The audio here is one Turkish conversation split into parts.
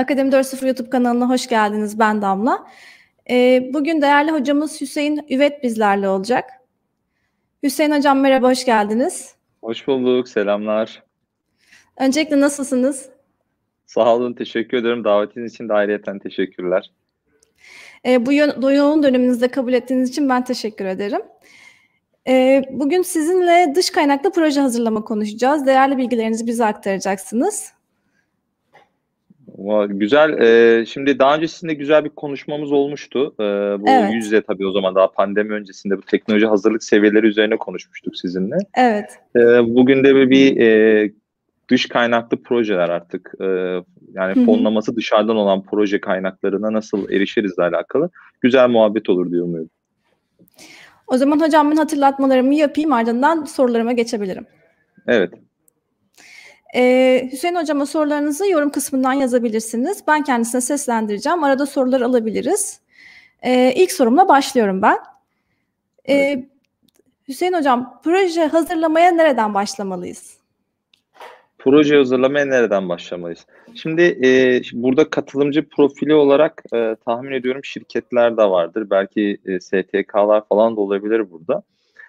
Akademi 4.0 YouTube kanalına hoş geldiniz. Ben Damla. Ee, bugün değerli hocamız Hüseyin Üvet bizlerle olacak. Hüseyin Hocam merhaba, hoş geldiniz. Hoş bulduk, selamlar. Öncelikle nasılsınız? Sağ olun, teşekkür ederim. Davetiniz için de ayrıyeten teşekkürler. Ee, bu yoğun döneminizde kabul ettiğiniz için ben teşekkür ederim. Ee, bugün sizinle dış kaynaklı proje hazırlama konuşacağız. Değerli bilgilerinizi bize aktaracaksınız. Güzel. Ee, şimdi daha öncesinde güzel bir konuşmamız olmuştu. Ee, bu evet. yüz yüze tabii o zaman daha pandemi öncesinde bu teknoloji hazırlık seviyeleri üzerine konuşmuştuk sizinle. Evet. Ee, bugün de bir, bir e, dış kaynaklı projeler artık e, yani Hı-hı. fonlaması dışarıdan olan proje kaynaklarına nasıl erişirizle alakalı güzel muhabbet olur diye umuyorum. O zaman hocam ben hatırlatmalarımı yapayım ardından sorularıma geçebilirim. Evet. Ee, Hüseyin Hocam'a sorularınızı yorum kısmından yazabilirsiniz. Ben kendisine seslendireceğim. Arada sorular alabiliriz. Ee, ilk sorumla başlıyorum ben. Ee, Hüseyin Hocam, proje hazırlamaya nereden başlamalıyız? Proje hazırlamaya nereden başlamalıyız? Şimdi e, burada katılımcı profili olarak e, tahmin ediyorum şirketler de vardır. Belki e, STK'lar falan da olabilir burada.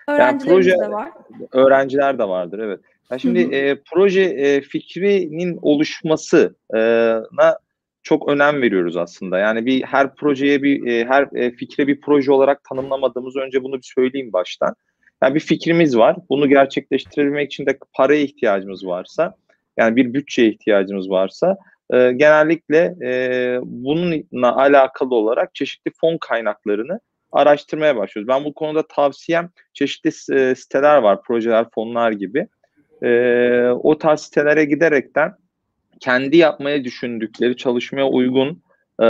Öğrencilerimiz yani proje, de var. Öğrenciler de vardır, evet. Yani şimdi e, proje e, fikrinin oluşmasına çok önem veriyoruz aslında. Yani bir her projeye bir e, her e, fikre bir proje olarak tanımlamadığımız önce bunu bir söyleyeyim baştan. Yani bir fikrimiz var. Bunu gerçekleştirebilmek için de paraya ihtiyacımız varsa, yani bir bütçeye ihtiyacımız varsa e, genellikle e, bununla alakalı olarak çeşitli fon kaynaklarını araştırmaya başlıyoruz. Ben bu konuda tavsiyem çeşitli e, siteler var, projeler, fonlar gibi e, o tarz sitelere giderekten kendi yapmaya düşündükleri çalışmaya uygun e,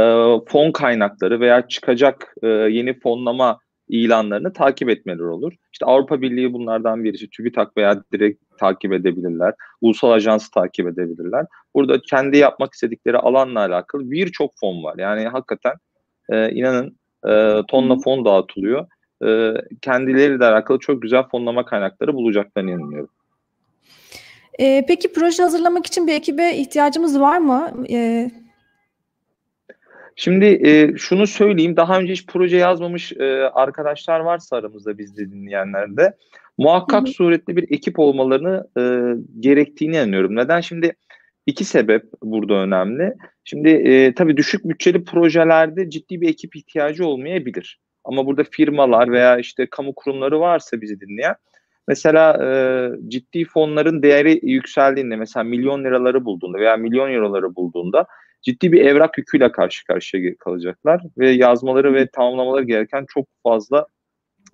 fon kaynakları veya çıkacak e, yeni fonlama ilanlarını takip etmeleri olur. İşte Avrupa Birliği bunlardan birisi. TÜBİTAK veya direkt takip edebilirler. Ulusal ajansı takip edebilirler. Burada kendi yapmak istedikleri alanla alakalı birçok fon var. Yani hakikaten e, inanın e, tonla fon dağıtılıyor. E, kendileriyle alakalı çok güzel fonlama kaynakları bulacaklarını inanıyorum. E, peki proje hazırlamak için bir ekibe ihtiyacımız var mı? E... Şimdi e, şunu söyleyeyim, daha önce hiç proje yazmamış e, arkadaşlar varsa aramızda bizde dinleyenlerde muhakkak hı suretli bir ekip olmalarını e, gerektiğini inanıyorum. Neden? Şimdi iki sebep burada önemli. Şimdi e, tabii düşük bütçeli projelerde ciddi bir ekip ihtiyacı olmayabilir. Ama burada firmalar veya işte kamu kurumları varsa bizi dinleyen Mesela e, ciddi fonların değeri yükseldiğinde mesela milyon liraları bulduğunda veya milyon euroları bulduğunda ciddi bir evrak yüküyle karşı karşıya kalacaklar ve yazmaları ve tamamlamaları gereken çok fazla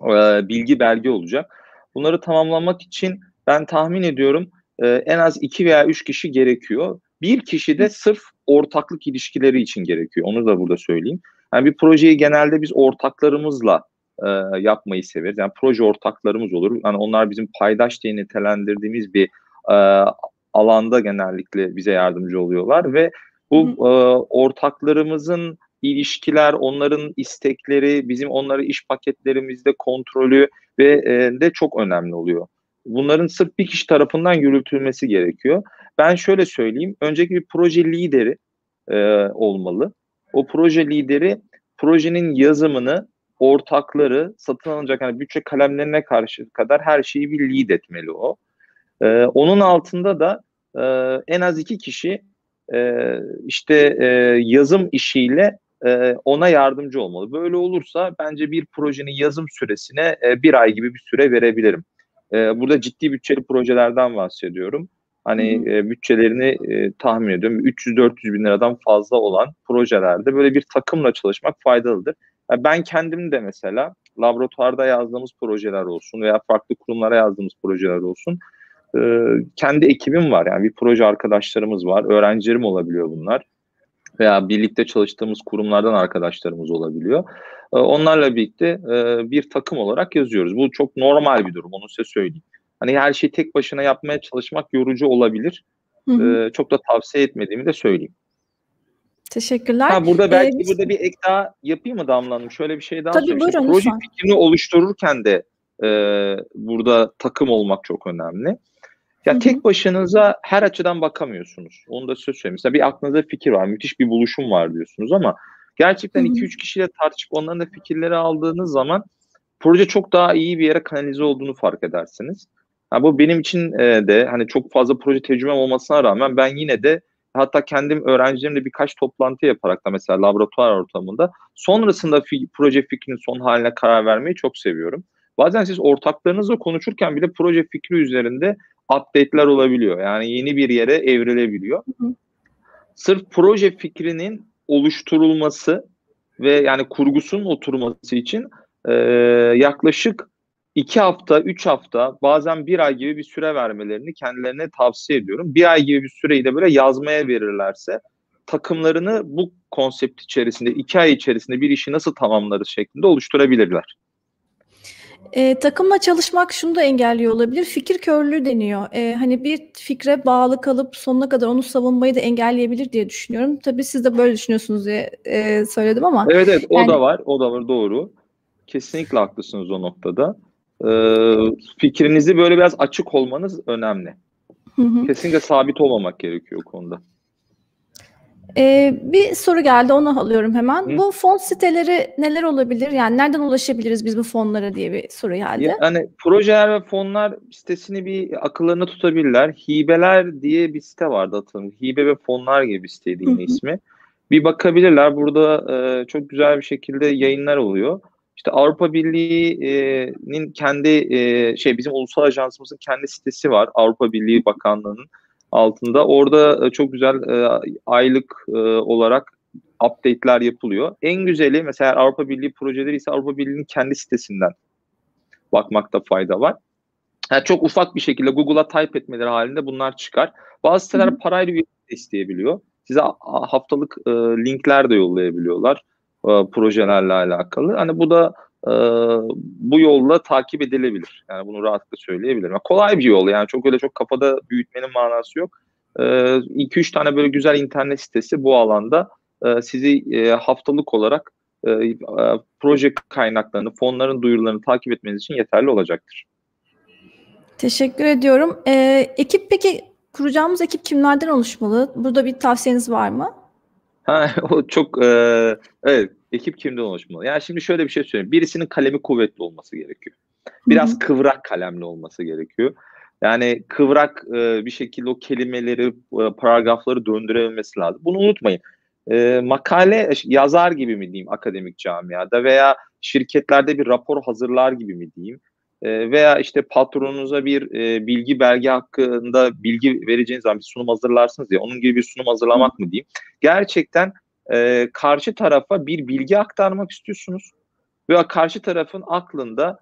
e, bilgi belge olacak. Bunları tamamlamak için ben tahmin ediyorum e, en az iki veya üç kişi gerekiyor. Bir kişi de sırf ortaklık ilişkileri için gerekiyor. Onu da burada söyleyeyim. Yani bir projeyi genelde biz ortaklarımızla e, yapmayı severiz. Yani proje ortaklarımız olur. Yani onlar bizim paydaş diye nitelendirdiğimiz bir e, alanda genellikle bize yardımcı oluyorlar ve bu e, ortaklarımızın ilişkiler, onların istekleri, bizim onları iş paketlerimizde kontrolü ve e, de çok önemli oluyor. Bunların sırf bir kişi tarafından yürütülmesi gerekiyor. Ben şöyle söyleyeyim, önceki bir proje lideri e, olmalı. O proje lideri projenin yazımını ortakları satın alınacak yani bütçe kalemlerine karşı kadar her şeyi bir lead etmeli o. Ee, onun altında da e, en az iki kişi e, işte e, yazım işiyle e, ona yardımcı olmalı. Böyle olursa bence bir projenin yazım süresine e, bir ay gibi bir süre verebilirim. E, burada ciddi bütçeli projelerden bahsediyorum. Hani e, bütçelerini e, tahmin ediyorum 300-400 bin liradan fazla olan projelerde böyle bir takımla çalışmak faydalıdır. Ben kendim de mesela laboratuvarda yazdığımız projeler olsun veya farklı kurumlara yazdığımız projeler olsun e, kendi ekibim var. Yani bir proje arkadaşlarımız var. Öğrencilerim olabiliyor bunlar. Veya birlikte çalıştığımız kurumlardan arkadaşlarımız olabiliyor. E, onlarla birlikte e, bir takım olarak yazıyoruz. Bu çok normal bir durum. Onu size söyleyeyim. Hani her şeyi tek başına yapmaya çalışmak yorucu olabilir. Hı hı. Çok da tavsiye etmediğimi de söyleyeyim. Teşekkürler. Ha, burada belki ee, burada bir ek daha yapayım mı Damla Hanım? Şöyle bir şey daha Tabii söyleyeyim. buyurun, Proje fikrini oluştururken de e, burada takım olmak çok önemli. Ya Hı-hı. tek başınıza her açıdan bakamıyorsunuz. Onu da söz söyleyeyim. Mesela bir aklınızda fikir var, müthiş bir buluşum var diyorsunuz ama gerçekten 2-3 kişiyle tartışıp onların da fikirleri aldığınız zaman proje çok daha iyi bir yere kanalize olduğunu fark edersiniz. Ha, bu benim için e, de hani çok fazla proje tecrübem olmasına rağmen ben yine de hatta kendim öğrencilerimle birkaç toplantı yaparak da mesela laboratuvar ortamında sonrasında fi, proje fikrinin son haline karar vermeyi çok seviyorum. Bazen siz ortaklarınızla konuşurken bile proje fikri üzerinde update'ler olabiliyor. Yani yeni bir yere evrilebiliyor. Hı hı. Sırf proje fikrinin oluşturulması ve yani kurgusunun oturması için e, yaklaşık iki hafta, üç hafta, bazen bir ay gibi bir süre vermelerini kendilerine tavsiye ediyorum. Bir ay gibi bir süreyi de böyle yazmaya verirlerse takımlarını bu konsept içerisinde, iki ay içerisinde bir işi nasıl tamamlarız şeklinde oluşturabilirler. E, takımla çalışmak şunu da engelliyor olabilir. Fikir körlüğü deniyor. E, hani bir fikre bağlı kalıp sonuna kadar onu savunmayı da engelleyebilir diye düşünüyorum. Tabii siz de böyle düşünüyorsunuz diye e, söyledim ama. Evet evet o da var. O da var doğru. Kesinlikle haklısınız o noktada. E, fikrinizi böyle biraz açık olmanız önemli. Hı hı. Kesinlikle sabit olmamak gerekiyor konuda. Ee, bir soru geldi onu alıyorum hemen. Hı. Bu fon siteleri neler olabilir? Yani nereden ulaşabiliriz biz bu fonlara diye bir soru geldi. Yani projeler ve fonlar sitesini bir akıllarına tutabilirler. Hibeler diye bir site vardı hatırlıyorum. Hibe ve fonlar gibi bir siteydi yine ismi. Bir bakabilirler. Burada e, çok güzel bir şekilde yayınlar oluyor. İşte Avrupa Birliği'nin kendi e, şey bizim ulusal ajansımızın kendi sitesi var. Avrupa Birliği Bakanlığı'nın altında. Orada e, çok güzel e, aylık e, olarak update'ler yapılıyor. En güzeli mesela Avrupa Birliği projeleri ise Avrupa Birliği'nin kendi sitesinden bakmakta fayda var. Yani çok ufak bir şekilde Google'a type etmeleri halinde bunlar çıkar. Bazı siteler parayla üyelik isteyebiliyor. Size haftalık e, linkler de yollayabiliyorlar e, projelerle alakalı. Hani bu da e, bu yolla takip edilebilir. Yani bunu rahatlıkla söyleyebilirim. Yani kolay bir yol yani çok öyle çok kafada büyütmenin manası yok. 2-3 e, tane böyle güzel internet sitesi bu alanda e, sizi e, haftalık olarak e, e, proje kaynaklarını, fonların duyurularını takip etmeniz için yeterli olacaktır. Teşekkür ediyorum. Ee, ekip peki kuracağımız ekip kimlerden oluşmalı? Burada bir tavsiyeniz var mı? Ha, o çok e, evet ekip kimden oluşmalı? Yani şimdi şöyle bir şey söyleyeyim. Birisinin kalemi kuvvetli olması gerekiyor. Biraz Hı-hı. kıvrak kalemli olması gerekiyor. Yani kıvrak e, bir şekilde o kelimeleri, e, paragrafları döndürebilmesi lazım. Bunu unutmayın. E, makale yazar gibi mi diyeyim akademik camiada veya şirketlerde bir rapor hazırlar gibi mi diyeyim? E, veya işte patronunuza bir e, bilgi belge hakkında bilgi vereceğiniz zaman bir sunum hazırlarsınız ya onun gibi bir sunum hazırlamak mı diyeyim. Gerçekten e, karşı tarafa bir bilgi aktarmak istiyorsunuz ve karşı tarafın aklında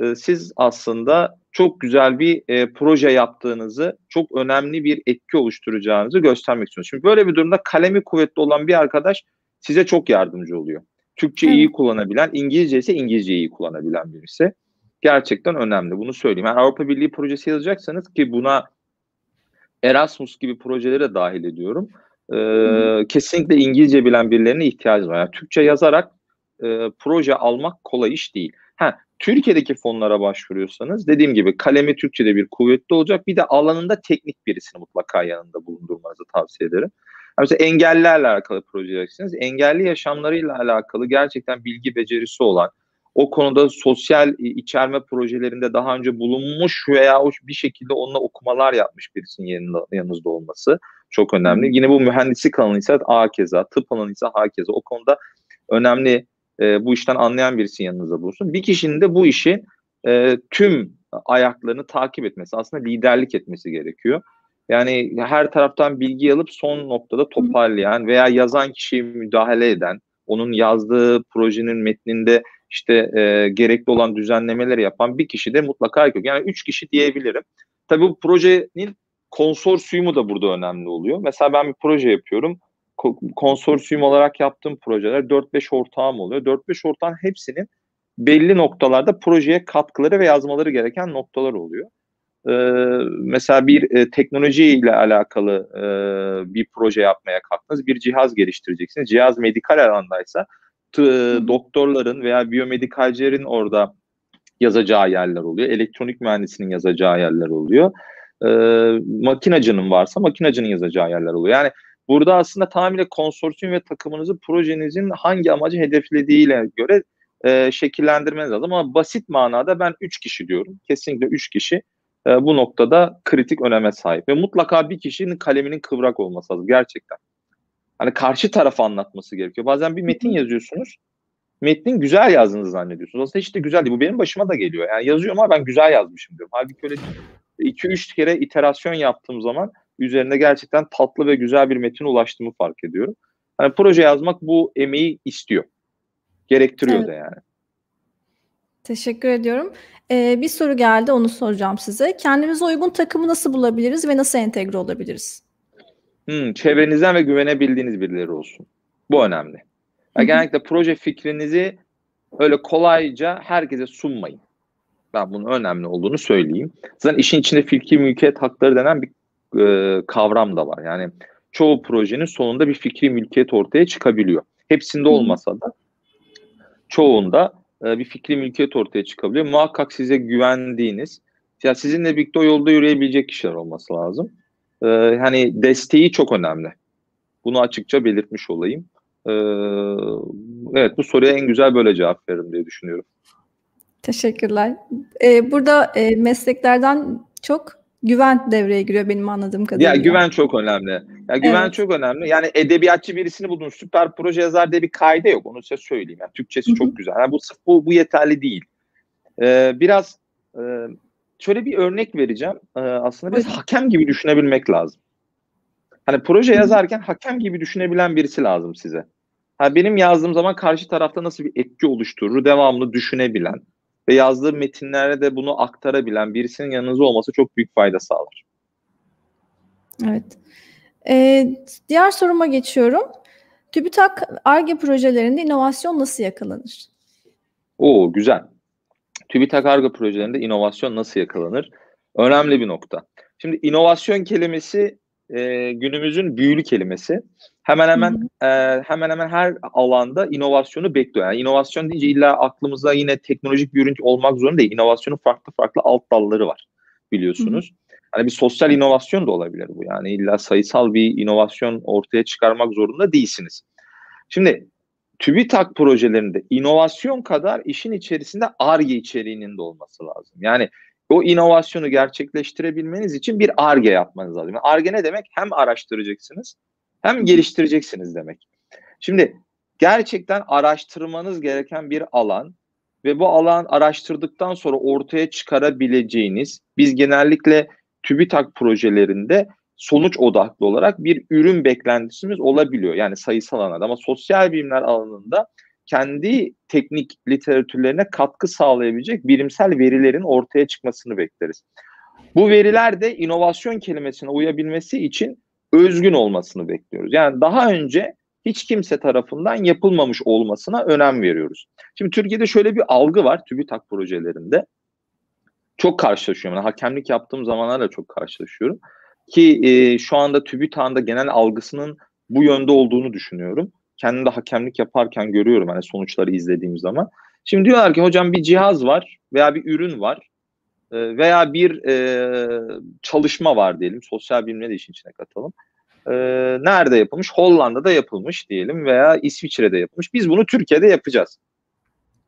e, siz aslında çok güzel bir e, proje yaptığınızı, çok önemli bir etki oluşturacağınızı göstermek istiyorsunuz. Şimdi böyle bir durumda kalemi kuvvetli olan bir arkadaş size çok yardımcı oluyor. Türkçe evet. iyi kullanabilen, İngilizce ise İngilizce iyi kullanabilen birisi. Gerçekten önemli. Bunu söyleyeyim. Yani Avrupa Birliği projesi yazacaksanız ki buna Erasmus gibi projelere dahil ediyorum e, kesinlikle İngilizce bilen birilerine ihtiyacı var. Yani Türkçe yazarak e, proje almak kolay iş değil. Ha, Türkiye'deki fonlara başvuruyorsanız dediğim gibi kalemi Türkçe'de bir kuvvetli olacak. Bir de alanında teknik birisini mutlaka yanında bulundurmanızı tavsiye ederim. mesela engellilerle alakalı proje yapacaksınız. Engelli yaşamlarıyla alakalı gerçekten bilgi becerisi olan, o konuda sosyal içerme projelerinde daha önce bulunmuş veya bir şekilde onunla okumalar yapmış birisinin yanında, yanınızda olması çok önemli. Yine bu mühendislik alanı ise A keza, tıp alanı ise H keza. O konuda önemli e, bu işten anlayan birisi yanınızda bulunsun. Bir kişinin de bu işi e, tüm ayaklarını takip etmesi, aslında liderlik etmesi gerekiyor. Yani her taraftan bilgi alıp son noktada toparlayan veya yazan kişiye müdahale eden, onun yazdığı projenin metninde işte e, gerekli olan düzenlemeleri yapan bir kişi de mutlaka yok. Yani üç kişi diyebilirim. Tabii bu projenin konsorsiyumu da burada önemli oluyor. Mesela ben bir proje yapıyorum. Konsorsiyum olarak yaptığım projeler 4-5 ortağım oluyor. 4-5 ortağın hepsinin belli noktalarda projeye katkıları ve yazmaları gereken noktalar oluyor. Ee, mesela bir e, teknoloji ile alakalı e, bir proje yapmaya kalktınız. Bir cihaz geliştireceksiniz. Cihaz medikal alandaysa doktorların veya biyomedikalcilerin orada yazacağı yerler oluyor. Elektronik mühendisinin yazacağı yerler oluyor. e, makinacının varsa makinacının yazacağı yerler oluyor. Yani burada aslında tamamıyla konsorsiyum ve takımınızı projenizin hangi amacı hedeflediğiyle göre e, şekillendirmeniz lazım. Ama basit manada ben 3 kişi diyorum. Kesinlikle 3 kişi e, bu noktada kritik öneme sahip. Ve mutlaka bir kişinin kaleminin kıvrak olması lazım gerçekten. Hani karşı tarafı anlatması gerekiyor. Bazen bir metin yazıyorsunuz. Metnin güzel yazdığınızı zannediyorsunuz. Aslında hiç de güzel değil. Bu benim başıma da geliyor. Yani yazıyorum ama ben güzel yazmışım diyorum. Halbuki öyle 2-3 kere iterasyon yaptığım zaman üzerinde gerçekten tatlı ve güzel bir metin ulaştığımı fark ediyorum. Hani proje yazmak bu emeği istiyor. Gerektiriyor evet. da yani. Teşekkür ediyorum. Ee, bir soru geldi onu soracağım size. Kendimize uygun takımı nasıl bulabiliriz ve nasıl entegre olabiliriz? Hmm, çevrenizden ve güvenebildiğiniz birileri olsun. Bu önemli. Yani genellikle proje fikrinizi öyle kolayca herkese sunmayın. Ben bunun önemli olduğunu söyleyeyim. Zaten işin içinde fikri mülkiyet hakları denen bir e, kavram da var. Yani çoğu projenin sonunda bir fikri mülkiyet ortaya çıkabiliyor. Hepsinde olmasa da çoğunda e, bir fikri mülkiyet ortaya çıkabiliyor. Muhakkak size güvendiğiniz, ya sizinle birlikte o yolda yürüyebilecek kişiler olması lazım. E, hani desteği çok önemli. Bunu açıkça belirtmiş olayım. E, evet bu soruya en güzel böyle cevap veririm diye düşünüyorum. Teşekkürler. Ee, burada e, mesleklerden çok güven devreye giriyor benim anladığım kadarıyla. Ya güven çok önemli. Ya güven evet. çok önemli. Yani edebiyatçı birisini buldun, süper proje yazar diye bir kaide yok. Onu size söyleyeyim. Yani Türkçesi Hı-hı. çok güzel. Yani bu bu bu yeterli değil. Ee, biraz e, şöyle bir örnek vereceğim. Ee, aslında biz hakem gibi düşünebilmek lazım. Hani proje yazarken hakem gibi düşünebilen birisi lazım size. Ha, benim yazdığım zaman karşı tarafta nasıl bir etki oluşturur, devamlı düşünebilen, ve yazdığı metinlere de bunu aktarabilen birisinin yanınızda olması çok büyük fayda sağlar. Evet. Ee, diğer soruma geçiyorum. TÜBİTAK ARGE projelerinde inovasyon nasıl yakalanır? Oo güzel. TÜBİTAK ARGE projelerinde inovasyon nasıl yakalanır? Önemli bir nokta. Şimdi inovasyon kelimesi e, günümüzün büyülü kelimesi. Hemen hemen e, hemen hemen her alanda inovasyonu bekliyor. Yani inovasyon deyince illa aklımıza yine teknolojik bir ürün olmak zorunda değil. İnovasyonun farklı farklı alt dalları var biliyorsunuz. Hani bir sosyal inovasyon da olabilir bu. Yani illa sayısal bir inovasyon ortaya çıkarmak zorunda değilsiniz. Şimdi TÜBİTAK projelerinde inovasyon kadar işin içerisinde ARGE içeriğinin de olması lazım. Yani o inovasyonu gerçekleştirebilmeniz için bir ARGE yapmanız lazım. ARGE ne demek? Hem araştıracaksınız hem geliştireceksiniz demek. Şimdi gerçekten araştırmanız gereken bir alan ve bu alan araştırdıktan sonra ortaya çıkarabileceğiniz biz genellikle TÜBİTAK projelerinde sonuç odaklı olarak bir ürün beklentisimiz olabiliyor. Yani sayısal alanda ama sosyal bilimler alanında kendi teknik literatürlerine katkı sağlayabilecek bilimsel verilerin ortaya çıkmasını bekleriz. Bu veriler de inovasyon kelimesine uyabilmesi için özgün olmasını bekliyoruz. Yani daha önce hiç kimse tarafından yapılmamış olmasına önem veriyoruz. Şimdi Türkiye'de şöyle bir algı var TÜBİTAK projelerinde. Çok karşılaşıyorum. Yani hakemlik yaptığım zamanlarla çok karşılaşıyorum. Ki e, şu anda TÜBİTAK'ın da genel algısının bu yönde olduğunu düşünüyorum. Kendim de hakemlik yaparken görüyorum hani sonuçları izlediğim zaman. Şimdi diyorlar ki hocam bir cihaz var veya bir ürün var e, veya bir e, çalışma var diyelim. Sosyal bilimleri de işin içine katalım. E, nerede yapılmış? Hollanda'da yapılmış diyelim veya İsviçre'de yapılmış. Biz bunu Türkiye'de yapacağız.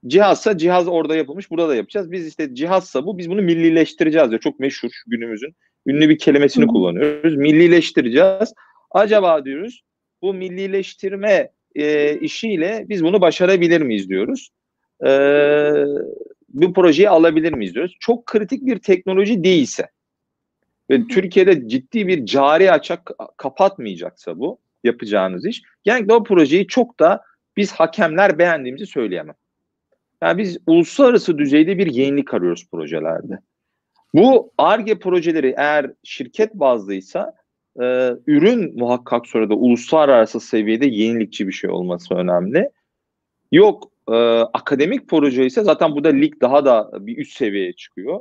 Cihazsa cihaz orada yapılmış, burada da yapacağız. Biz işte cihazsa bu, biz bunu millileştireceğiz diyor. Çok meşhur günümüzün ünlü bir kelimesini kullanıyoruz. Millileştireceğiz. Acaba diyoruz bu millileştirme e, işiyle biz bunu başarabilir miyiz diyoruz. E, bu projeyi alabilir miyiz diyoruz. Çok kritik bir teknoloji değilse ve Türkiye'de ciddi bir cari açak kapatmayacaksa bu yapacağınız iş. Genellikle o projeyi çok da biz hakemler beğendiğimizi söyleyemem. Yani biz uluslararası düzeyde bir yenilik arıyoruz projelerde. Bu ARGE projeleri eğer şirket bazlıysa e, ürün muhakkak sonra da uluslararası seviyede yenilikçi bir şey olması önemli. Yok e, akademik proje ise zaten bu da lig daha da bir üst seviyeye çıkıyor.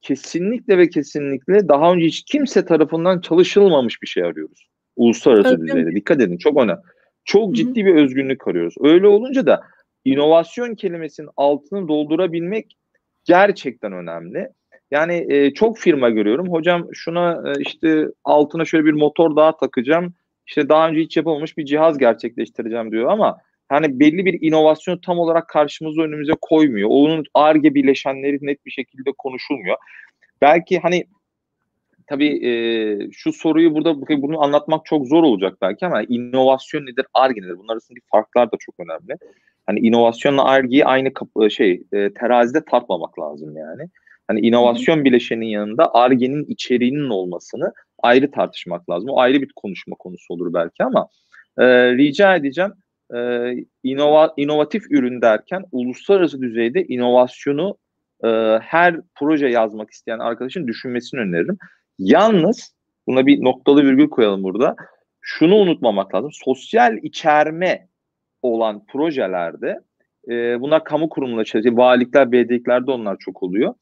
Kesinlikle ve kesinlikle daha önce hiç kimse tarafından çalışılmamış bir şey arıyoruz. Uluslararası Öyle düzeyde. Dikkat edin çok önemli. Çok Hı-hı. ciddi bir özgünlük arıyoruz. Öyle olunca da inovasyon kelimesinin altını doldurabilmek gerçekten önemli. Yani e, çok firma görüyorum. Hocam şuna e, işte altına şöyle bir motor daha takacağım. İşte daha önce hiç yapılmamış bir cihaz gerçekleştireceğim diyor ama hani belli bir inovasyonu tam olarak karşımıza önümüze koymuyor. Onun ARGE bileşenleri net bir şekilde konuşulmuyor. Belki hani tabii e, şu soruyu burada bunu anlatmak çok zor olacak belki ama inovasyon nedir, ARGE nedir? Bunlar arasındaki farklar da çok önemli. Hani inovasyonla ARGE'yi aynı kapı, şey e, terazide tartmamak lazım yani. Hani inovasyon bileşenin yanında ARGE'nin içeriğinin olmasını ayrı tartışmak lazım. O ayrı bir konuşma konusu olur belki ama e, rica edeceğim e, inova, inovatif ürün derken uluslararası düzeyde inovasyonu e, her proje yazmak isteyen arkadaşın düşünmesini öneririm. Yalnız buna bir noktalı virgül koyalım burada. Şunu unutmamak lazım. Sosyal içerme olan projelerde e, bunlar kamu kurumları çalışıyor. Valilikler, belediyeliklerde onlar çok oluyor.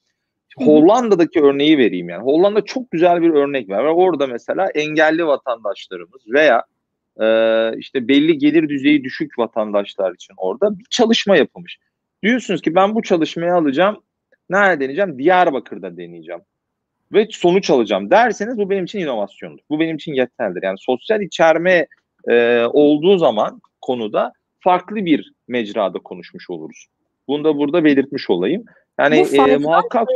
Hollanda'daki örneği vereyim yani. Hollanda çok güzel bir örnek var. Orada mesela engelli vatandaşlarımız veya e, işte belli gelir düzeyi düşük vatandaşlar için orada bir çalışma yapılmış. Diyorsunuz ki ben bu çalışmayı alacağım. Nerede deneyeceğim? Diyarbakır'da deneyeceğim. Ve sonuç alacağım derseniz bu benim için inovasyondur. Bu benim için yeterlidir. Yani sosyal içerme e, olduğu zaman konuda farklı bir mecrada konuşmuş oluruz. Bunu da burada belirtmiş olayım. Yani e, muhakkak.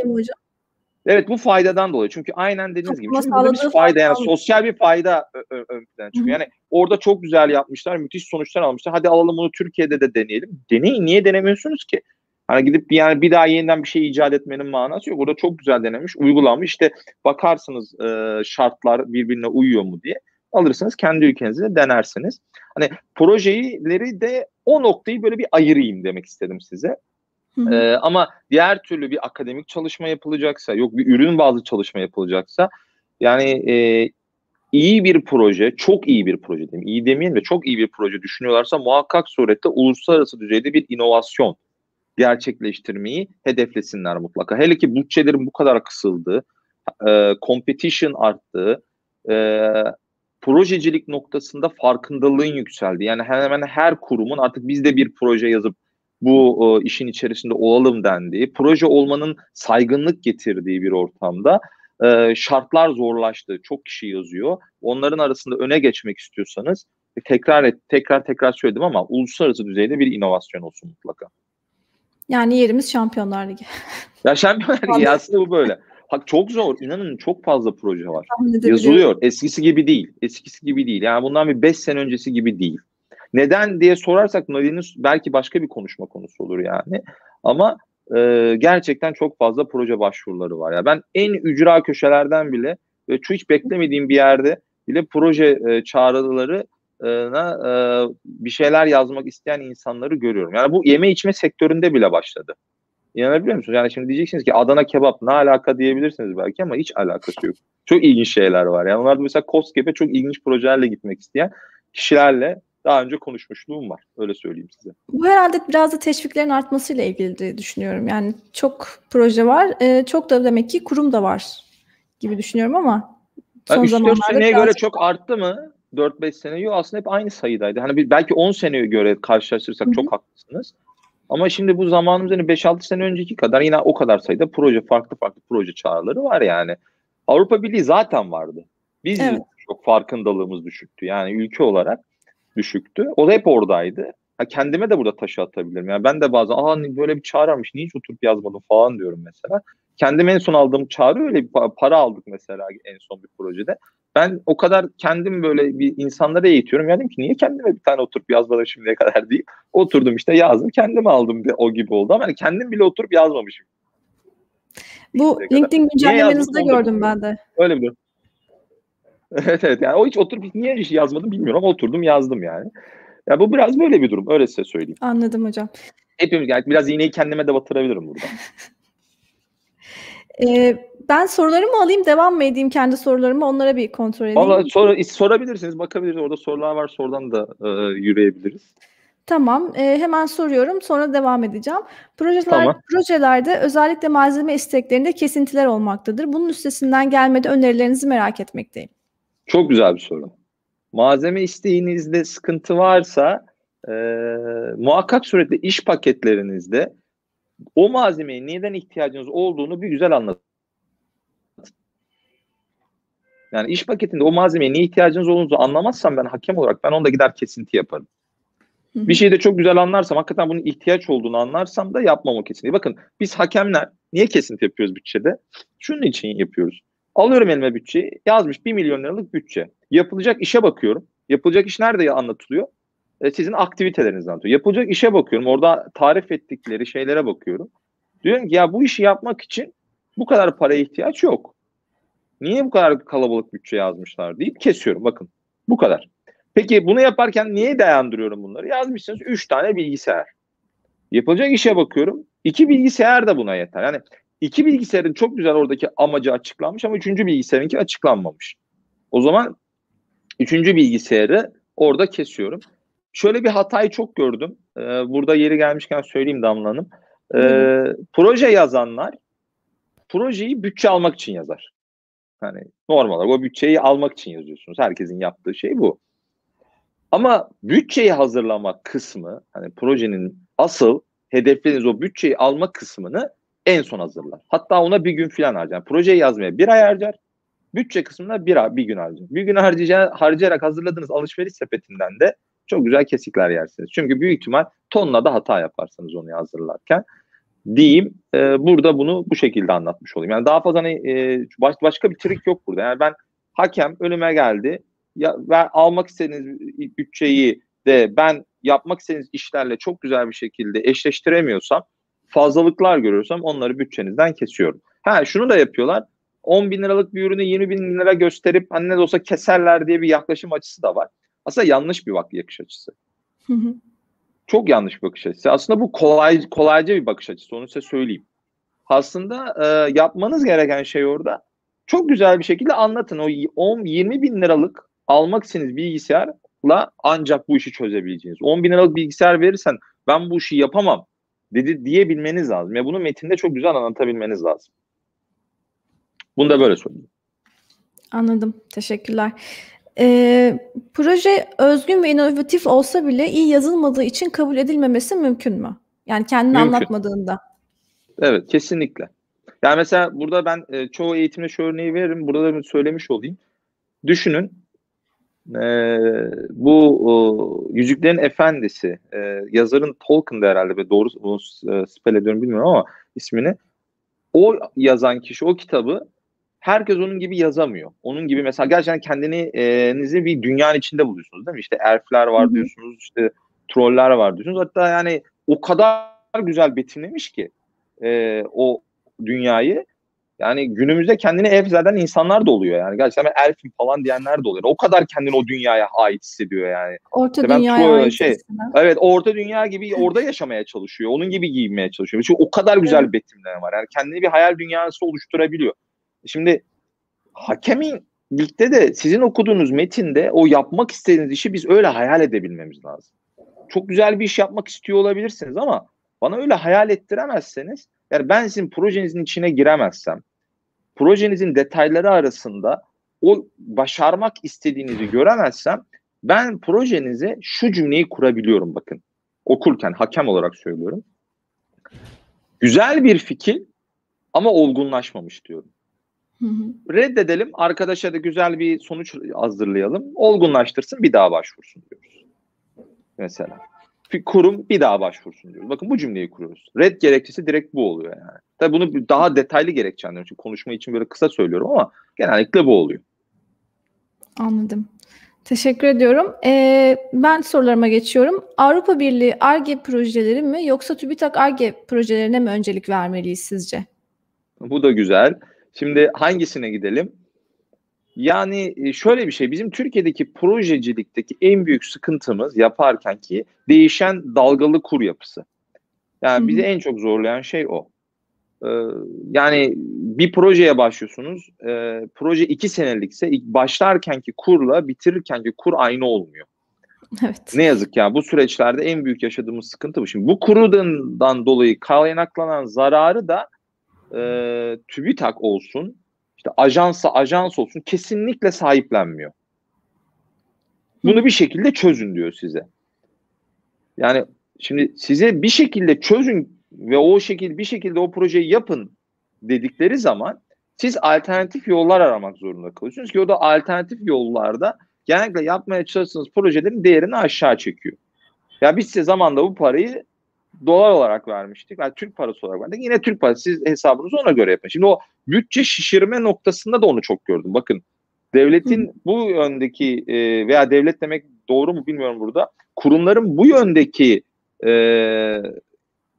Evet bu faydadan dolayı. Çünkü aynen dediğiniz gibi. Çünkü burada bir fayda yani sosyal bir fayda ön plana çıkıyor. Yani orada çok güzel yapmışlar, müthiş sonuçlar almışlar. Hadi alalım bunu Türkiye'de de deneyelim. Deneyin. Niye denemiyorsunuz ki? Hani gidip yani bir daha yeniden bir şey icat etmenin manası yok. Orada çok güzel denemiş, uygulanmış. İşte bakarsınız e, şartlar birbirine uyuyor mu diye alırsınız kendi ülkenizde denersiniz. Hani projeleri de o noktayı böyle bir ayırayım demek istedim size. Ee, ama diğer türlü bir akademik çalışma yapılacaksa, yok bir ürün bazı çalışma yapılacaksa yani e, iyi bir proje, çok iyi bir proje diyeyim, iyi demeyelim de çok iyi bir proje düşünüyorlarsa muhakkak surette uluslararası düzeyde bir inovasyon gerçekleştirmeyi hedeflesinler mutlaka. Hele ki bütçelerin bu kadar kısıldığı, e, competition arttığı, e, projecilik noktasında farkındalığın yükseldi. Yani hemen her kurumun artık biz de bir proje yazıp bu e, işin içerisinde olalım dendiği, proje olmanın saygınlık getirdiği bir ortamda e, şartlar zorlaştı. Çok kişi yazıyor. Onların arasında öne geçmek istiyorsanız tekrar et, tekrar tekrar söyledim ama uluslararası düzeyde bir inovasyon olsun mutlaka. Yani yerimiz Şampiyonlar Ligi. ya Şampiyonlar Ligi aslında bu böyle. Bak çok zor. İnanın çok fazla proje var. Yazılıyor. Eskisi gibi değil. Eskisi gibi değil. Yani bundan bir 5 sene öncesi gibi değil. Neden diye sorarsak nedeni belki başka bir konuşma konusu olur yani. Ama e, gerçekten çok fazla proje başvuruları var. Ya ben en ücra köşelerden bile ve hiç beklemediğim bir yerde bile proje e, çağrıları e, bir şeyler yazmak isteyen insanları görüyorum. Yani bu yeme içme sektöründe bile başladı. İnanabiliyor musunuz? Yani şimdi diyeceksiniz ki Adana kebap ne alaka diyebilirsiniz belki ama hiç alakası yok. Çok ilginç şeyler var. Yani onlar da mesela COSGAP'e çok ilginç projelerle gitmek isteyen kişilerle daha önce konuşmuşluğum var. Öyle söyleyeyim size. Bu herhalde biraz da teşviklerin artmasıyla ilgili diye düşünüyorum. Yani çok proje var. E, çok da demek ki kurum da var gibi düşünüyorum ama son yani zamanlarda seneye göre çok arttı mı? 4-5 sene yok aslında hep aynı sayıdaydı. Hani belki 10 seneye göre karşılaştırırsak Hı-hı. çok haklısınız. Ama şimdi bu zamanımız hani 5-6 sene önceki kadar yine o kadar sayıda proje farklı farklı proje çağrıları var yani. Avrupa Birliği zaten vardı. Biz evet. çok farkındalığımız düşüktü. Yani ülke olarak düşüktü. O da hep oradaydı. Ha, kendime de burada taşı atabilirim. Yani ben de bazen aa böyle bir çağrı almış niye hiç oturup yazmadım falan diyorum mesela. Kendim en son aldığım çağrı öyle bir para aldık mesela en son bir projede. Ben o kadar kendim böyle bir insanlara eğitiyorum. Ya dedim ki niye kendime bir tane oturup yazmadım şimdiye kadar değil. Oturdum işte yazdım kendim aldım de, o gibi oldu ama yani kendim bile oturup yazmamışım. Bu LinkedIn güncellemenizde gördüm ben de. Öyle mi? evet evet yani o hiç oturup niye hiç yazmadım bilmiyorum ama oturdum yazdım yani. Ya bu biraz böyle bir durum öyle size söyleyeyim. Anladım hocam. Hepimiz yani biraz iğneyi kendime de batırabilirim burada. ee, ben sorularımı alayım devam mı edeyim kendi sorularımı onlara bir kontrol edeyim. Valla sor, sorabilirsiniz bakabiliriz orada sorular var sorudan da e, yürüyebiliriz. Tamam, e, hemen soruyorum sonra devam edeceğim. Projeler, tamam. Projelerde özellikle malzeme isteklerinde kesintiler olmaktadır. Bunun üstesinden gelmede önerilerinizi merak etmekteyim. Çok güzel bir soru. Malzeme isteğinizde sıkıntı varsa e, muhakkak surette iş paketlerinizde o malzemeye neden ihtiyacınız olduğunu bir güzel anlatın. Yani iş paketinde o malzemeye niye ihtiyacınız olduğunu anlamazsam ben hakem olarak ben onda gider kesinti yaparım. Bir şeyi de çok güzel anlarsam, hakikaten bunun ihtiyaç olduğunu anlarsam da yapmam o kesintiyi. Bakın biz hakemler niye kesinti yapıyoruz bütçede? Şunun için yapıyoruz. Alıyorum elime bütçeyi, yazmış 1 milyon liralık bütçe. Yapılacak işe bakıyorum. Yapılacak iş nerede anlatılıyor? E, sizin aktiviteleriniz anlatıyor. Yapılacak işe bakıyorum. Orada tarif ettikleri şeylere bakıyorum. Diyorum ki ya bu işi yapmak için bu kadar paraya ihtiyaç yok. Niye bu kadar kalabalık bütçe yazmışlar deyip kesiyorum. Bakın bu kadar. Peki bunu yaparken niye dayandırıyorum bunları? Yazmışsınız 3 tane bilgisayar. Yapılacak işe bakıyorum. 2 bilgisayar da buna yeter. Yani iki bilgisayarın çok güzel oradaki amacı açıklanmış ama üçüncü bilgisayarınki açıklanmamış. O zaman üçüncü bilgisayarı orada kesiyorum. Şöyle bir hatayı çok gördüm. Ee, burada yeri gelmişken söyleyeyim Damla Hanım. Ee, proje yazanlar projeyi bütçe almak için yazar. Hani normal olarak o bütçeyi almak için yazıyorsunuz. Herkesin yaptığı şey bu. Ama bütçeyi hazırlama kısmı hani projenin asıl hedefleriniz o bütçeyi alma kısmını en son hazırlar. Hatta ona bir gün falan harcar. Projeyi yazmaya bir ay harcar. Bütçe kısmına bir, bir gün harcar. Bir gün harcayarak hazırladığınız alışveriş sepetinden de çok güzel kesikler yersiniz. Çünkü büyük ihtimal tonla da hata yaparsınız onu hazırlarken. Diyeyim e, burada bunu bu şekilde anlatmış olayım. Yani daha fazla hani, e, baş, başka bir trik yok burada. Yani ben hakem önüme geldi ya, ve almak istediğiniz bütçeyi de ben yapmak istediğiniz işlerle çok güzel bir şekilde eşleştiremiyorsam fazlalıklar görüyorsam onları bütçenizden kesiyorum. Ha şunu da yapıyorlar. 10 bin liralık bir ürünü 20 bin lira gösterip hani ne de olsa keserler diye bir yaklaşım açısı da var. Aslında yanlış bir bakış açısı. Çok yanlış bir bakış açısı. Aslında bu kolay kolayca bir bakış açısı. Onu size söyleyeyim. Aslında e, yapmanız gereken şey orada çok güzel bir şekilde anlatın. O 10-20 bin liralık almak istediğiniz bilgisayarla ancak bu işi çözebileceğiniz. 10 bin liralık bilgisayar verirsen ben bu işi yapamam dedi diyebilmeniz lazım. Ya bunu metinde çok güzel anlatabilmeniz lazım. Bunu da böyle söyleyeyim. Anladım. Teşekkürler. Ee, proje özgün ve inovatif olsa bile iyi yazılmadığı için kabul edilmemesi mümkün mü? Yani kendini mümkün. anlatmadığında. Evet, kesinlikle. Yani mesela burada ben e, çoğu eğitimde şu örneği veririm. Burada da söylemiş olayım. Düşünün e, bu o, Yüzüklerin Efendisi e, yazarın Tolkien'de herhalde ve doğru bunu e, spell ediyorum bilmiyorum ama ismini o yazan kişi o kitabı herkes onun gibi yazamıyor. Onun gibi mesela gerçekten kendini e, nizi bir dünyanın içinde buluyorsunuz değil mi? İşte elfler var diyorsunuz, işte troller var diyorsunuz. Hatta yani o kadar güzel betimlemiş ki e, o dünyayı yani günümüzde kendini ev zaten insanlar da oluyor yani. Gerçekten ben elfim falan diyenler de oluyor. O kadar kendini o dünyaya ait hissediyor yani. Orta işte dünyaya ait şey, Evet orta dünya gibi orada yaşamaya çalışıyor. Onun gibi giyinmeye çalışıyor. Çünkü o kadar güzel evet. betimleme var. Yani kendini bir hayal dünyası oluşturabiliyor. Şimdi hakemin ligde de sizin okuduğunuz metinde o yapmak istediğiniz işi biz öyle hayal edebilmemiz lazım. Çok güzel bir iş yapmak istiyor olabilirsiniz ama bana öyle hayal ettiremezseniz yani ben sizin projenizin içine giremezsem projenizin detayları arasında o başarmak istediğinizi göremezsem ben projenize şu cümleyi kurabiliyorum bakın. Okurken hakem olarak söylüyorum. Güzel bir fikir ama olgunlaşmamış diyorum. Hı hı. Reddedelim. Arkadaşa da güzel bir sonuç hazırlayalım. Olgunlaştırsın bir daha başvursun diyoruz. Mesela bir kurum bir daha başvursun diyoruz. Bakın bu cümleyi kuruyoruz. Red gerekçesi direkt bu oluyor yani. Tabii bunu daha detaylı gerekçe anlıyorum. Çünkü konuşma için böyle kısa söylüyorum ama genellikle bu oluyor. Anladım. Teşekkür ediyorum. Ee, ben sorularıma geçiyorum. Avrupa Birliği ARGE projeleri mi yoksa TÜBİTAK ARGE projelerine mi öncelik vermeliyiz sizce? Bu da güzel. Şimdi hangisine gidelim? Yani e, şöyle bir şey bizim Türkiye'deki projecilikteki en büyük sıkıntımız yaparken ki değişen dalgalı kur yapısı. Yani bizi en çok zorlayan şey o. Ee, yani bir projeye başlıyorsunuz. E, proje iki senelikse ilk başlarkenki kurla bitirirkenki kur aynı olmuyor. Evet. Ne yazık ya bu süreçlerde en büyük yaşadığımız sıkıntı bu. Şimdi bu kurudan dolayı kaynaklanan zararı da e, TÜBİTAK olsun, işte ajansa ajans olsun kesinlikle sahiplenmiyor. Bunu bir şekilde çözün diyor size. Yani şimdi size bir şekilde çözün ve o şekilde bir şekilde o projeyi yapın dedikleri zaman siz alternatif yollar aramak zorunda kalıyorsunuz ki o da alternatif yollarda genellikle yapmaya çalıştığınız projelerin değerini aşağı çekiyor. Ya biz size zamanda bu parayı dolar olarak vermiştik. Yani Türk parası olarak verdik. Yine Türk parası. Siz hesabınızı ona göre yapın. Şimdi o bütçe şişirme noktasında da onu çok gördüm. Bakın devletin bu yöndeki e, veya devlet demek doğru mu bilmiyorum burada. Kurumların bu yöndeki e,